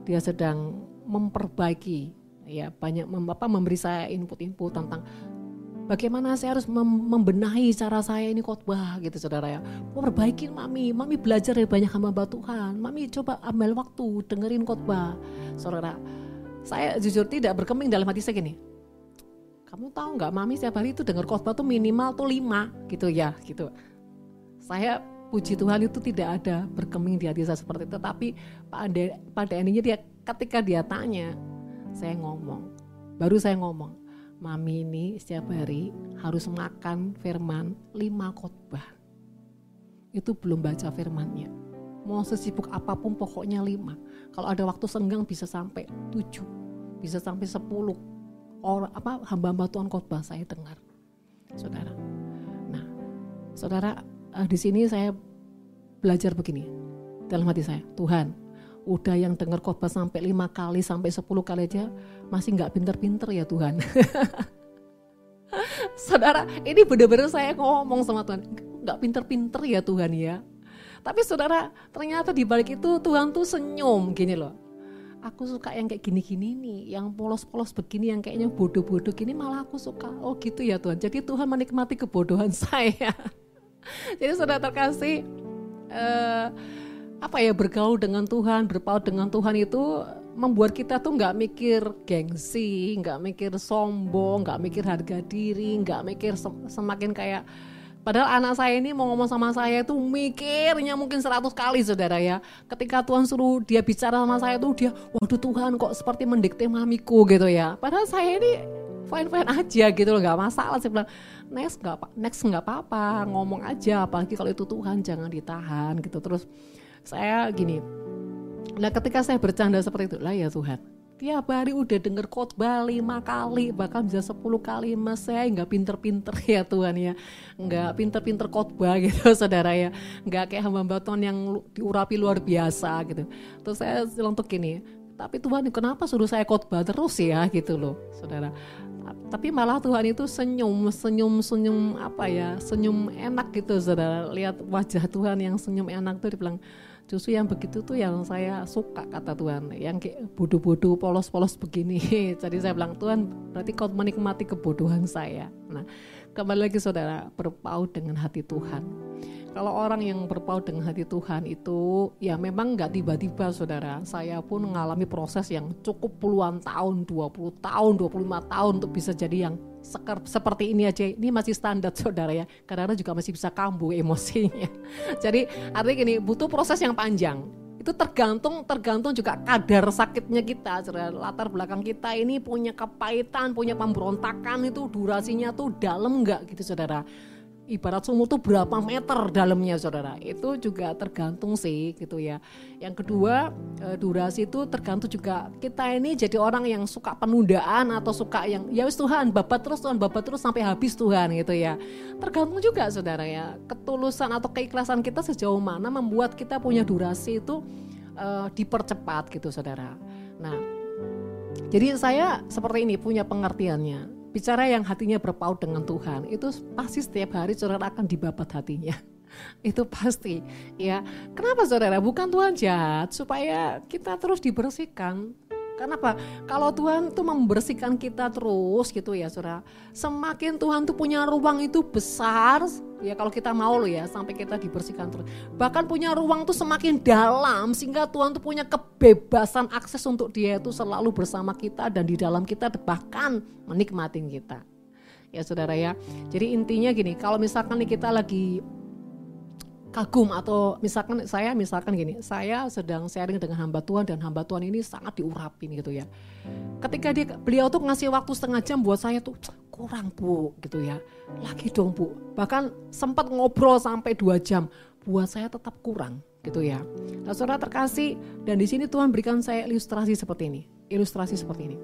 Dia sedang memperbaiki ya banyak mem, apa, memberi saya input-input tentang bagaimana saya harus mem membenahi cara saya ini khotbah gitu saudara ya. Perbaiki mami. Mami belajar dari banyak hamba Tuhan. Mami coba ambil waktu dengerin khotbah. Saudara saya jujur tidak berkeming dalam hati saya gini kamu tahu nggak mami setiap hari itu dengar khotbah tuh minimal tuh lima gitu ya gitu. Saya puji Tuhan itu tidak ada berkeming di hati saya seperti itu. Tapi pada pada endingnya dia ketika dia tanya, saya ngomong, baru saya ngomong, mami ini setiap hari harus makan firman lima khotbah. Itu belum baca firmannya. Mau sesibuk apa pun pokoknya lima. Kalau ada waktu senggang bisa sampai tujuh, bisa sampai sepuluh orang apa hamba-hamba Tuhan khotbah saya dengar, saudara. Nah, saudara uh, di sini saya belajar begini dalam hati saya, Tuhan, udah yang dengar khotbah sampai lima kali sampai sepuluh kali aja masih nggak pinter-pinter ya Tuhan. [LAUGHS] saudara, ini benar-benar saya ngomong sama Tuhan, nggak pinter-pinter ya Tuhan ya. Tapi saudara, ternyata di balik itu Tuhan tuh senyum gini loh. Aku suka yang kayak gini-gini nih, yang polos-polos begini, yang kayaknya bodoh-bodoh gini malah aku suka. Oh gitu ya Tuhan. Jadi Tuhan menikmati kebodohan [LAUGHS] saya. Jadi saudara terkasih, uh, apa ya bergaul dengan Tuhan, berpaut dengan Tuhan itu membuat kita tuh nggak mikir gengsi, nggak mikir sombong, nggak mikir harga diri, nggak mikir semakin kayak Padahal anak saya ini mau ngomong sama saya itu mikirnya mungkin seratus kali saudara ya. Ketika Tuhan suruh dia bicara sama saya tuh dia, waduh Tuhan kok seperti mendikte mamiku gitu ya. Padahal saya ini fine fine aja gitu loh, nggak masalah. Saya bilang next nggak next nggak apa-apa, ngomong aja. Apalagi kalau itu Tuhan jangan ditahan gitu. Terus saya gini nah ketika saya bercanda seperti itu lah ya Tuhan tiap hari udah denger khotbah lima kali bahkan bisa sepuluh kali mas saya nggak pinter-pinter [LAUGHS] ya Tuhan ya nggak pinter-pinter khotbah [LAUGHS] gitu saudara ya nggak kayak hamba Tuhan yang diurapi luar biasa gitu. Terus saya untuk gini tapi Tuhan kenapa suruh saya khotbah terus ya? gitu loh saudara. Tapi malah Tuhan itu senyum senyum senyum apa ya senyum enak gitu saudara. Lihat wajah Tuhan yang senyum enak tuh dibilang justru yang begitu tuh yang saya suka kata Tuhan. Yang kayak bodoh-bodoh polos-polos begini. [LAUGHS] Jadi saya bilang Tuhan berarti kau menikmati kebodohan saya. Nah kembali lagi saudara berpaut dengan hati Tuhan. Kalau orang yang berpaut dengan hati Tuhan itu ya memang nggak tiba-tiba saudara. Saya pun mengalami proses yang cukup puluhan tahun, 20 tahun, 25 tahun untuk bisa jadi yang seker, seperti ini aja. Ini masih standar [LAUGHS] saudara ya. Kadang-kadang juga masih bisa kambuh emosinya. [LAUGHS] Jadi artinya gini, butuh proses yang panjang itu tergantung tergantung juga kadar sakitnya kita saudara. latar belakang kita ini punya kepahitan punya pemberontakan itu durasinya tuh dalam nggak gitu saudara ibarat sumur tuh berapa meter dalamnya saudara? Itu juga tergantung sih gitu ya. Yang kedua e, durasi itu tergantung juga. Kita ini jadi orang yang suka penundaan atau suka yang ya wis Tuhan babat terus Tuhan babat terus sampai habis Tuhan gitu ya. Tergantung juga saudara ya. Ketulusan atau keikhlasan kita sejauh mana membuat kita punya durasi itu uh, dipercepat gitu saudara. Nah jadi saya seperti ini punya pengertiannya bicara yang hatinya berpaut dengan Tuhan itu pasti setiap hari saudara akan dibabat hatinya. [LAUGHS] Itu pasti ya. Kenapa saudara? Bukan Tuhan jahat supaya kita terus dibersihkan Kenapa? Kalau Tuhan tuh membersihkan kita terus gitu ya saudara. Semakin Tuhan tuh punya ruang itu besar, ya kalau kita mau loh ya sampai kita dibersihkan terus. Bahkan punya ruang tuh semakin dalam sehingga Tuhan tuh punya kebebasan akses untuk dia itu selalu bersama kita dan di dalam kita bahkan menikmatin kita. ya saudara ya. Jadi intinya gini, kalau misalkan nih kita lagi kagum atau misalkan saya misalkan gini, saya sedang sharing dengan hamba Tuhan dan hamba Tuhan ini sangat diurapin gitu ya. Ketika dia beliau tuh ngasih waktu setengah jam buat saya tuh kurang bu gitu ya. Lagi dong bu. Bahkan sempat ngobrol sampai dua jam buat saya tetap kurang gitu ya. Nah saudara terkasih dan di sini Tuhan berikan saya ilustrasi seperti ini, ilustrasi seperti ini.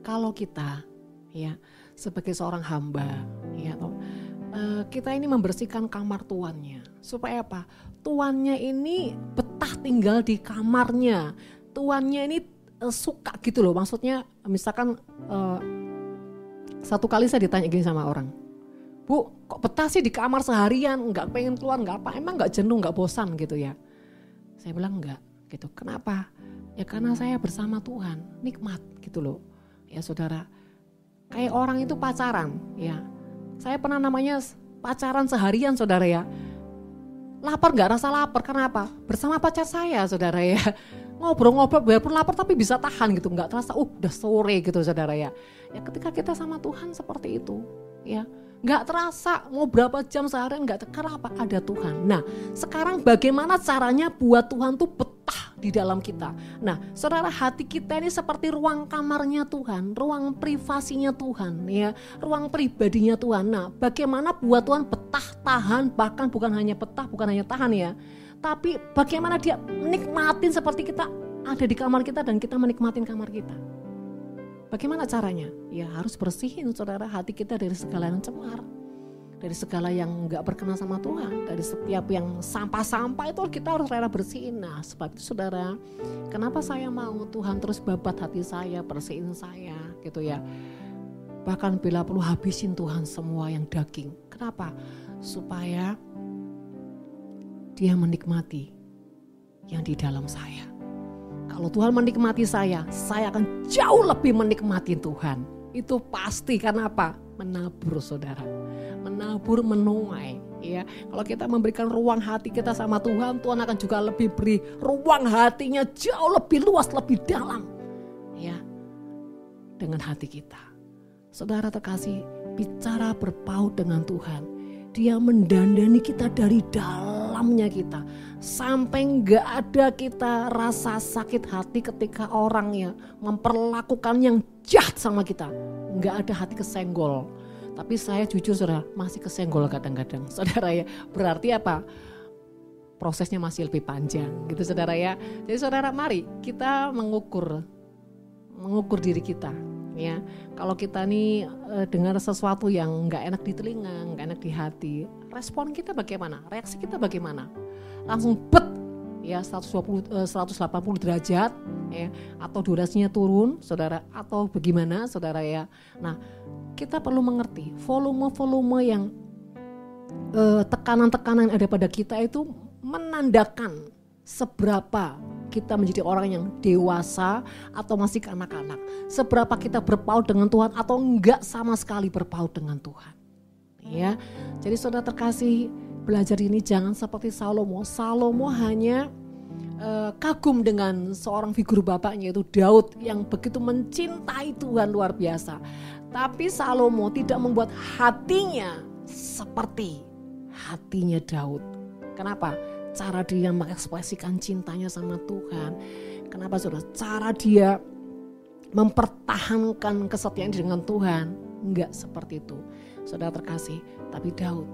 Kalau kita ya sebagai seorang hamba ya uh, kita ini membersihkan kamar tuannya supaya apa? Tuannya ini betah tinggal di kamarnya, tuannya ini uh, suka gitu loh. Maksudnya misalkan uh, satu kali saya ditanya gini sama orang, Bu, kok betah sih di kamar seharian, nggak pengen keluar, nggak apa, emang nggak jenuh, nggak bosan gitu ya? Saya bilang enggak, gitu. Kenapa? Ya karena saya bersama Tuhan, nikmat gitu loh. Ya saudara, kayak orang itu pacaran, ya. Saya pernah namanya pacaran seharian saudara ya. Lapar nggak rasa lapar, kenapa? Bersama pacar saya saudara ya. Ngobrol-ngobrol biarpun lapar tapi bisa tahan gitu, nggak terasa, uh udah sore gitu saudara ya. Ya ketika kita sama Tuhan seperti itu, ya nggak terasa mau berapa jam seharian nggak kenapa ada Tuhan. Nah sekarang bagaimana caranya buat Tuhan tuh betah di dalam kita. Nah saudara hati kita ini seperti ruang kamarnya Tuhan, ruang privasinya Tuhan, ya ruang pribadinya Tuhan. Nah bagaimana buat Tuhan betah tahan bahkan bukan hanya betah bukan hanya tahan ya, tapi bagaimana dia menikmatin seperti kita ada di kamar kita dan kita menikmatin kamar kita. Bagaimana caranya? Ya harus bersihin saudara hati kita dari segala yang cemar. Dari segala yang nggak berkenan sama Tuhan. Dari setiap yang sampah-sampah itu kita harus rela bersihin. Nah sebab itu saudara, kenapa saya mau Tuhan terus babat hati saya, bersihin saya gitu ya. Bahkan bila perlu habisin Tuhan semua yang daging. Kenapa? Supaya dia menikmati yang di dalam saya. Kalau Tuhan menikmati saya, saya akan jauh lebih menikmati Tuhan. Itu pasti karena apa? Menabur saudara. Menabur menuai. Ya, kalau kita memberikan ruang hati kita sama Tuhan, Tuhan akan juga lebih beri ruang hatinya jauh lebih luas, lebih dalam. Ya, dengan hati kita. Saudara terkasih, bicara berpaut dengan Tuhan. Dia mendandani kita dari dalamnya kita. Sampai nggak ada kita rasa sakit hati ketika orang ya memperlakukan yang jahat sama kita. Nggak ada hati kesenggol. Tapi saya jujur saudara masih kesenggol kadang-kadang. [LAUGHS] Saudara ya berarti apa? Prosesnya masih lebih panjang gitu saudara ya. Jadi saudara mari kita mengukur mengukur diri kita ya kalau kita nih e, dengar sesuatu yang nggak enak di telinga nggak enak di hati respon kita bagaimana? Reaksi kita bagaimana? Langsung bet ya 120 180 eh, derajat ya atau durasinya turun saudara atau bagaimana saudara ya. Nah, kita perlu mengerti volume-volume yang tekanan tekanan-tekanan yang ada pada kita itu menandakan seberapa kita menjadi orang yang dewasa atau masih kanak-kanak. Seberapa kita berpaut dengan Tuhan atau enggak sama sekali berpaut dengan Tuhan. Ya. Jadi saudara terkasih, belajar ini jangan seperti Salomo. Salomo hanya uh, kagum dengan seorang figur bapaknya itu Daud yang begitu mencintai Tuhan luar biasa. Tapi Salomo tidak membuat hatinya seperti hatinya Daud. Kenapa? Cara dia mengekspresikan cintanya sama Tuhan. Kenapa saudara? Cara dia mempertahankan kesetiaan dengan Tuhan. Enggak seperti itu. Saudara terkasih, tapi Daud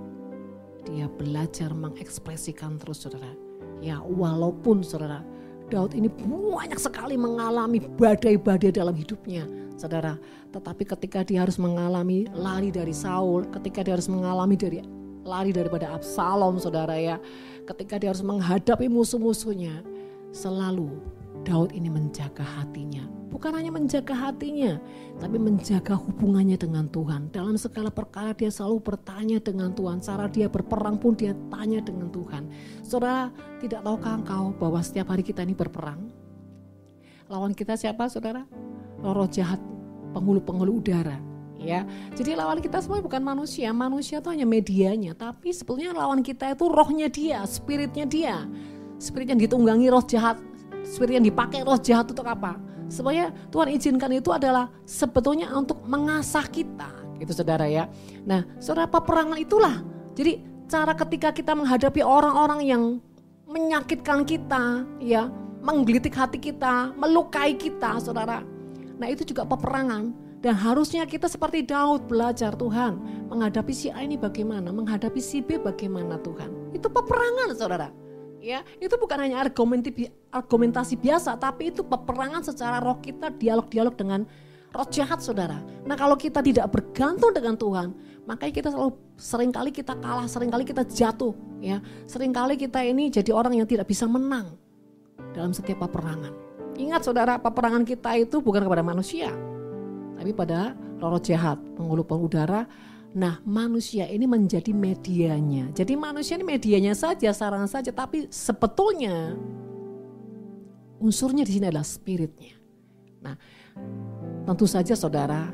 dia belajar mengekspresikan terus saudara. Ya walaupun saudara Daud ini banyak sekali mengalami badai-badai dalam hidupnya, saudara. Tetapi ketika dia harus mengalami lari dari Saul, ketika dia harus mengalami dari lari daripada Absalom, saudara ya, ketika dia harus menghadapi musuh-musuhnya, selalu Daud ini menjaga hatinya bukan hanya menjaga hatinya, tapi menjaga hubungannya dengan Tuhan. Dalam segala perkara dia selalu bertanya dengan Tuhan. Cara dia berperang pun dia tanya dengan Tuhan. Saudara, tidak tahukah engkau bahwa setiap hari kita ini berperang? Lawan kita siapa saudara? Loro jahat, penghulu-penghulu udara. Ya, jadi lawan kita semua bukan manusia, manusia itu hanya medianya, tapi sebetulnya lawan kita itu rohnya dia, spiritnya dia, spirit yang ditunggangi roh jahat, spirit yang dipakai roh jahat untuk apa? Supaya Tuhan izinkan itu adalah sebetulnya untuk mengasah kita. Itu saudara ya. Nah, saudara peperangan itulah. Jadi cara ketika kita menghadapi orang-orang yang menyakitkan kita, ya, menggelitik hati kita, melukai kita, saudara. Nah itu juga peperangan. Dan harusnya kita seperti Daud belajar Tuhan. Menghadapi si A ini bagaimana, menghadapi si B bagaimana Tuhan. Itu peperangan saudara. Ya, itu bukan hanya argumentasi biasa, tapi itu peperangan secara roh kita, dialog-dialog dengan roh jahat saudara. Nah kalau kita tidak bergantung dengan Tuhan, makanya kita selalu sering kali kita kalah, sering kali kita jatuh. ya Seringkali kita ini jadi orang yang tidak bisa menang dalam setiap peperangan. Ingat saudara, peperangan kita itu bukan kepada manusia, tapi pada roh jahat, penghulu udara. Nah manusia ini menjadi medianya. Jadi manusia ini medianya saja, sarana saja, tapi sebetulnya unsurnya di sini adalah spiritnya. Nah tentu saja saudara,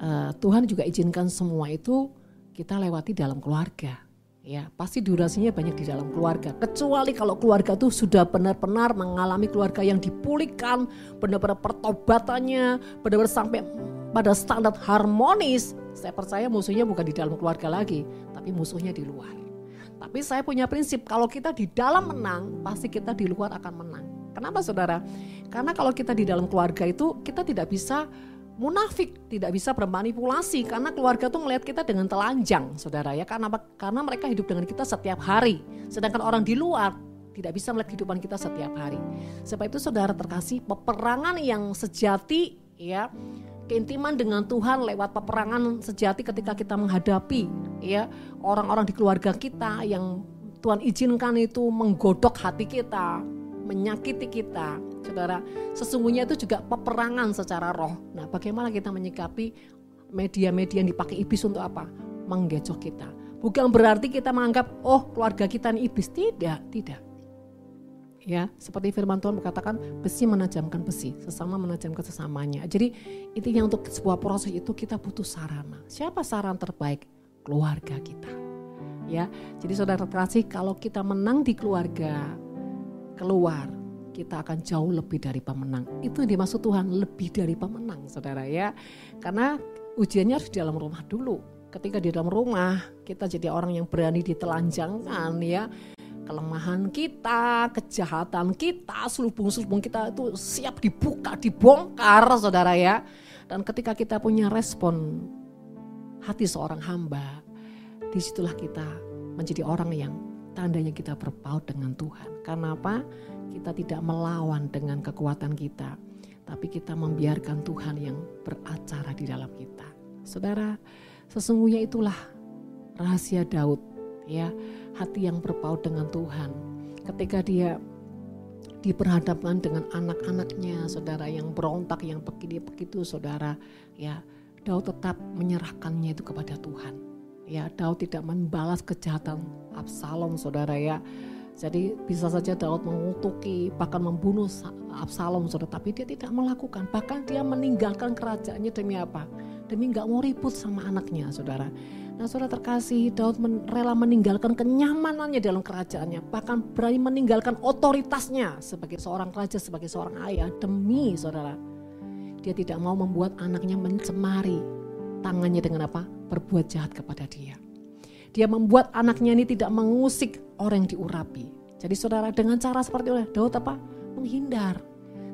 uh, Tuhan juga izinkan semua itu kita lewati dalam keluarga ya pasti durasinya banyak di dalam keluarga. Kecuali kalau keluarga itu sudah benar-benar mengalami keluarga yang dipulihkan, benar-benar pertobatannya, benar-benar sampai pada standar harmonis. Saya percaya musuhnya bukan di dalam keluarga lagi, tapi musuhnya di luar. Tapi saya punya prinsip kalau kita di dalam menang, pasti kita di luar akan menang. Kenapa saudara? Karena kalau kita di dalam keluarga itu kita tidak bisa munafik, tidak bisa bermanipulasi karena keluarga tuh melihat kita dengan telanjang, saudara ya. Karena karena mereka hidup dengan kita setiap hari, sedangkan orang di luar tidak bisa melihat kehidupan kita setiap hari. Sebab itu saudara terkasih, peperangan yang sejati ya, keintiman dengan Tuhan lewat peperangan sejati ketika kita menghadapi ya orang-orang di keluarga kita yang Tuhan izinkan itu menggodok hati kita, menyakiti kita. Saudara, sesungguhnya itu juga peperangan secara roh. Nah, bagaimana kita menyikapi media-media yang dipakai iblis untuk apa? Menggecok kita. Bukan berarti kita menganggap, oh keluarga kita ini iblis. Tidak, tidak. Ya, seperti firman Tuhan berkatakan, besi menajamkan besi, sesama menajamkan sesamanya. Jadi intinya untuk sebuah proses itu kita butuh sarana. Siapa saran terbaik? Keluarga kita. Ya, jadi saudara terkasih kalau kita menang di keluarga, keluar, kita akan jauh lebih dari pemenang. Itu yang dimaksud Tuhan, lebih dari pemenang saudara ya. Karena ujiannya harus di dalam rumah dulu. Ketika di dalam rumah, kita jadi orang yang berani ditelanjangkan ya. Kelemahan kita, kejahatan kita, selubung-selubung kita itu siap dibuka, dibongkar saudara ya. Dan ketika kita punya respon hati seorang hamba, di situlah kita menjadi orang yang tandanya kita berpaut dengan Tuhan. Karena apa? Kita tidak melawan dengan kekuatan kita, tapi kita membiarkan Tuhan yang beracara di dalam kita. Saudara, sesungguhnya itulah rahasia Daud, ya, hati yang berpaut dengan Tuhan. Ketika dia diperhadapkan dengan anak-anaknya, saudara yang berontak, yang begini begitu, saudara, ya, Daud tetap menyerahkannya itu kepada Tuhan Ya, Daud tidak membalas kejahatan Absalom, saudara ya. Jadi bisa saja Daud mengutuki bahkan membunuh Absalom saudara, tapi dia tidak melakukan. Bahkan dia meninggalkan kerajaannya demi apa? Demi nggak mau ribut sama anaknya, saudara. Nah, saudara terkasih, Daud men rela meninggalkan kenyamanannya dalam kerajaannya, bahkan berani meninggalkan otoritasnya sebagai seorang raja, sebagai seorang ayah demi saudara. Dia tidak mau membuat anaknya mencemari tangannya dengan apa? Berbuat jahat kepada dia. Dia membuat anaknya ini tidak mengusik orang yang diurapi. Jadi saudara dengan cara seperti itu Daud apa? Menghindar.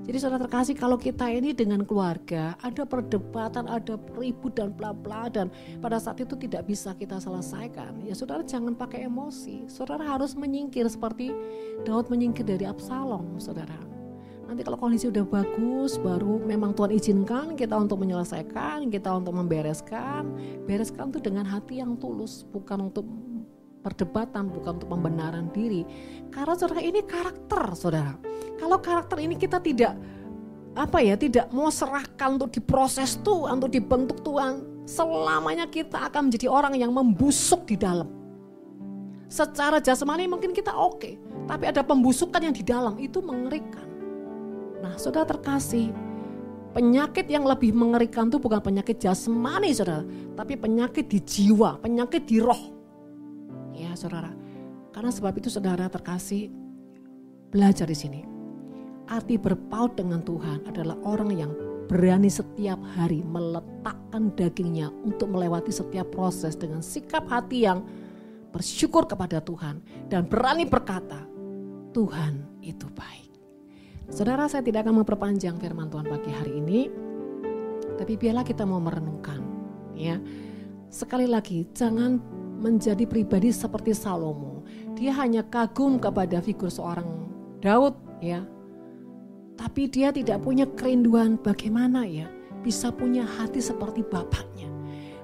Jadi saudara terkasih kalau kita ini dengan keluarga ada perdebatan, ada ribut dan bla bla dan pada saat itu tidak bisa kita selesaikan. Ya saudara jangan pakai emosi. Saudara harus menyingkir seperti Daud menyingkir dari Absalom, saudara. Nanti kalau kondisi udah bagus, baru memang Tuhan izinkan kita untuk menyelesaikan, kita untuk membereskan. Bereskan itu dengan hati yang tulus, bukan untuk perdebatan, bukan untuk pembenaran diri. Karena saudara ini karakter, saudara. Kalau karakter ini kita tidak apa ya, tidak mau serahkan untuk diproses Tuhan, untuk dibentuk Tuhan, selamanya kita akan menjadi orang yang membusuk di dalam. Secara jasmani mungkin kita oke, okay, tapi ada pembusukan yang di dalam itu mengerikan. Nah, saudara terkasih, penyakit yang lebih mengerikan itu bukan penyakit jasmani, saudara, tapi penyakit di jiwa, penyakit di roh. Ya, saudara. Karena sebab itu saudara terkasih, belajar di sini. Arti berpaut dengan Tuhan adalah orang yang berani setiap hari meletakkan dagingnya untuk melewati setiap proses dengan sikap hati yang bersyukur kepada Tuhan dan berani berkata, Tuhan itu baik. Saudara saya tidak akan memperpanjang firman Tuhan pagi hari ini, tapi biarlah kita mau merenungkan ya. Sekali lagi jangan menjadi pribadi seperti Salomo. Dia hanya kagum kepada figur seorang Daud ya, tapi dia tidak punya kerinduan bagaimana ya bisa punya hati seperti bapaknya.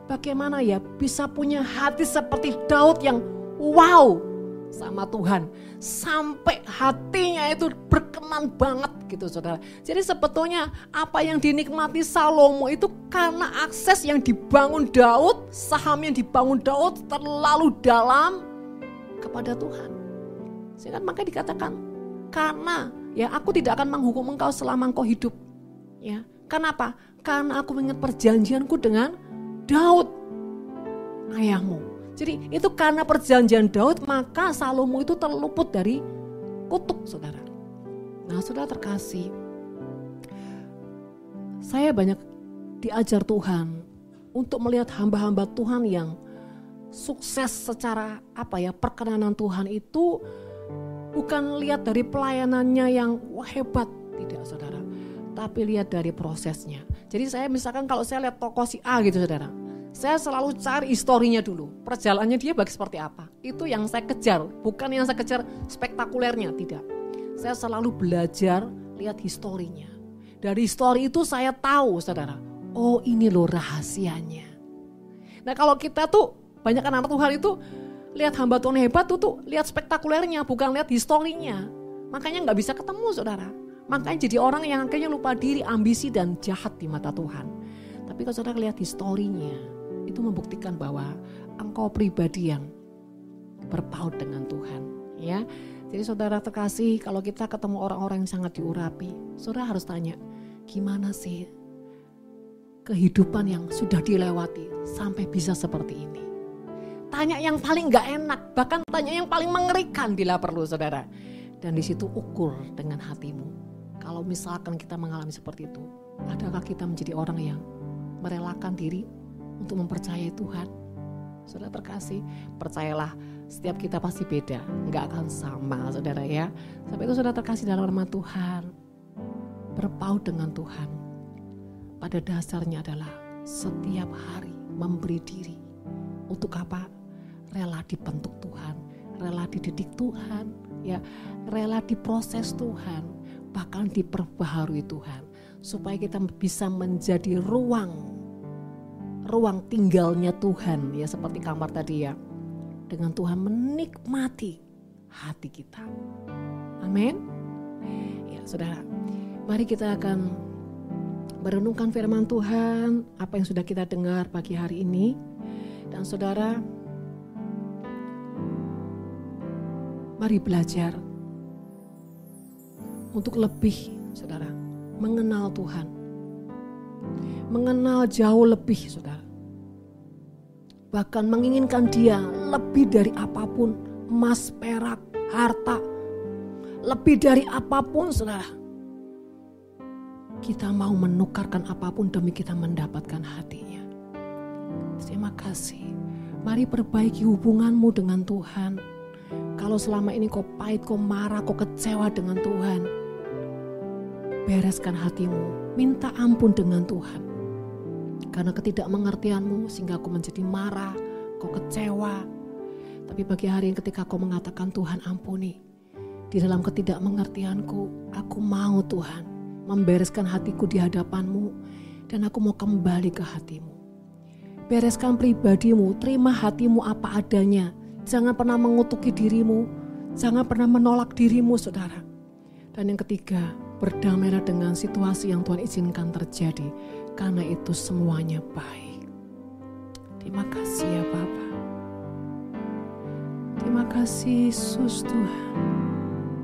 Bagaimana ya bisa punya hati seperti Daud yang wow sama Tuhan. Sampai hatinya itu berkenan banget gitu saudara. Jadi sebetulnya apa yang dinikmati Salomo itu karena akses yang dibangun Daud, saham yang dibangun Daud terlalu dalam kepada Tuhan. Sehingga maka dikatakan karena Ya, aku tidak akan menghukum engkau selama engkau hidup. Ya, kenapa? Karena aku mengingat perjanjianku dengan Daud, ayahmu. Jadi itu karena perjanjian Daud maka Salomo itu terluput dari kutuk saudara. Nah saudara terkasih, saya banyak diajar Tuhan untuk melihat hamba-hamba Tuhan yang sukses secara apa ya perkenanan Tuhan itu Bukan lihat dari pelayanannya yang wah hebat, tidak saudara. Tapi lihat dari prosesnya. Jadi saya misalkan kalau saya lihat toko si A gitu saudara. Saya selalu cari historinya dulu. Perjalanannya dia bagi seperti apa. Itu yang saya kejar. Bukan yang saya kejar spektakulernya, tidak. Saya selalu belajar lihat historinya. Dari histori itu saya tahu saudara. Oh ini loh rahasianya. Nah kalau kita tuh banyak anak Tuhan itu lihat hamba Tuhan hebat tuh tuh lihat spektakulernya bukan lihat historinya. Makanya nggak bisa ketemu saudara. Makanya jadi orang yang akhirnya lupa diri, ambisi dan jahat di mata Tuhan. Tapi kalau saudara lihat historinya, itu membuktikan bahwa engkau pribadi yang berpaut dengan Tuhan. Ya, jadi saudara terkasih, kalau kita ketemu orang-orang yang sangat diurapi, saudara harus tanya, gimana sih kehidupan yang sudah dilewati sampai bisa seperti ini? Tanya yang paling gak enak, bahkan tanya yang paling mengerikan bila perlu saudara. Dan di situ ukur dengan hatimu. Kalau misalkan kita mengalami seperti itu, adakah kita menjadi orang yang merelakan diri untuk mempercayai Tuhan? Saudara terkasih, percayalah setiap kita pasti beda, nggak akan sama saudara ya. Sampai itu saudara terkasih dalam nama Tuhan, berpaut dengan Tuhan. Pada dasarnya adalah setiap hari memberi diri. Untuk apa? rela dibentuk Tuhan, rela dididik Tuhan, ya, rela diproses Tuhan, bahkan diperbaharui Tuhan, supaya kita bisa menjadi ruang ruang tinggalnya Tuhan ya seperti kamar tadi ya. Dengan Tuhan menikmati hati kita. Amin. Ya, Saudara, mari kita akan merenungkan firman Tuhan, apa yang sudah kita dengar pagi hari ini. Dan Saudara, Mari belajar untuk lebih, saudara, mengenal Tuhan. Mengenal jauh lebih, saudara. Bahkan menginginkan dia lebih dari apa pun, emas, perak, harta. Lebih dari apa pun, saudara. Kita mau menukarkan apa pun demi kita mendapatkan hatinya. Terima kasih. Mari perbaiki hubunganmu dengan Tuhan kalau selama ini kau pahit, kau marah, kau kecewa dengan Tuhan, bereskan hatimu, minta ampun dengan Tuhan. Karena ketidakmengertianmu sehingga kau menjadi marah, kau kecewa. Tapi bagi hari yang ketika kau mengatakan Tuhan ampuni, di dalam ketidakmengertianku, aku mau Tuhan membereskan hatiku di hadapanmu dan aku mau kembali ke hatimu. Bereskan pribadimu, terima hatimu apa adanya, Jangan pernah mengutuki dirimu, jangan pernah menolak dirimu saudara. Dan yang ketiga, berdamailah dengan situasi yang Tuhan izinkan terjadi, karena itu semuanya baik. Terima kasih ya Bapak. Terima kasih Yesus Tuhan.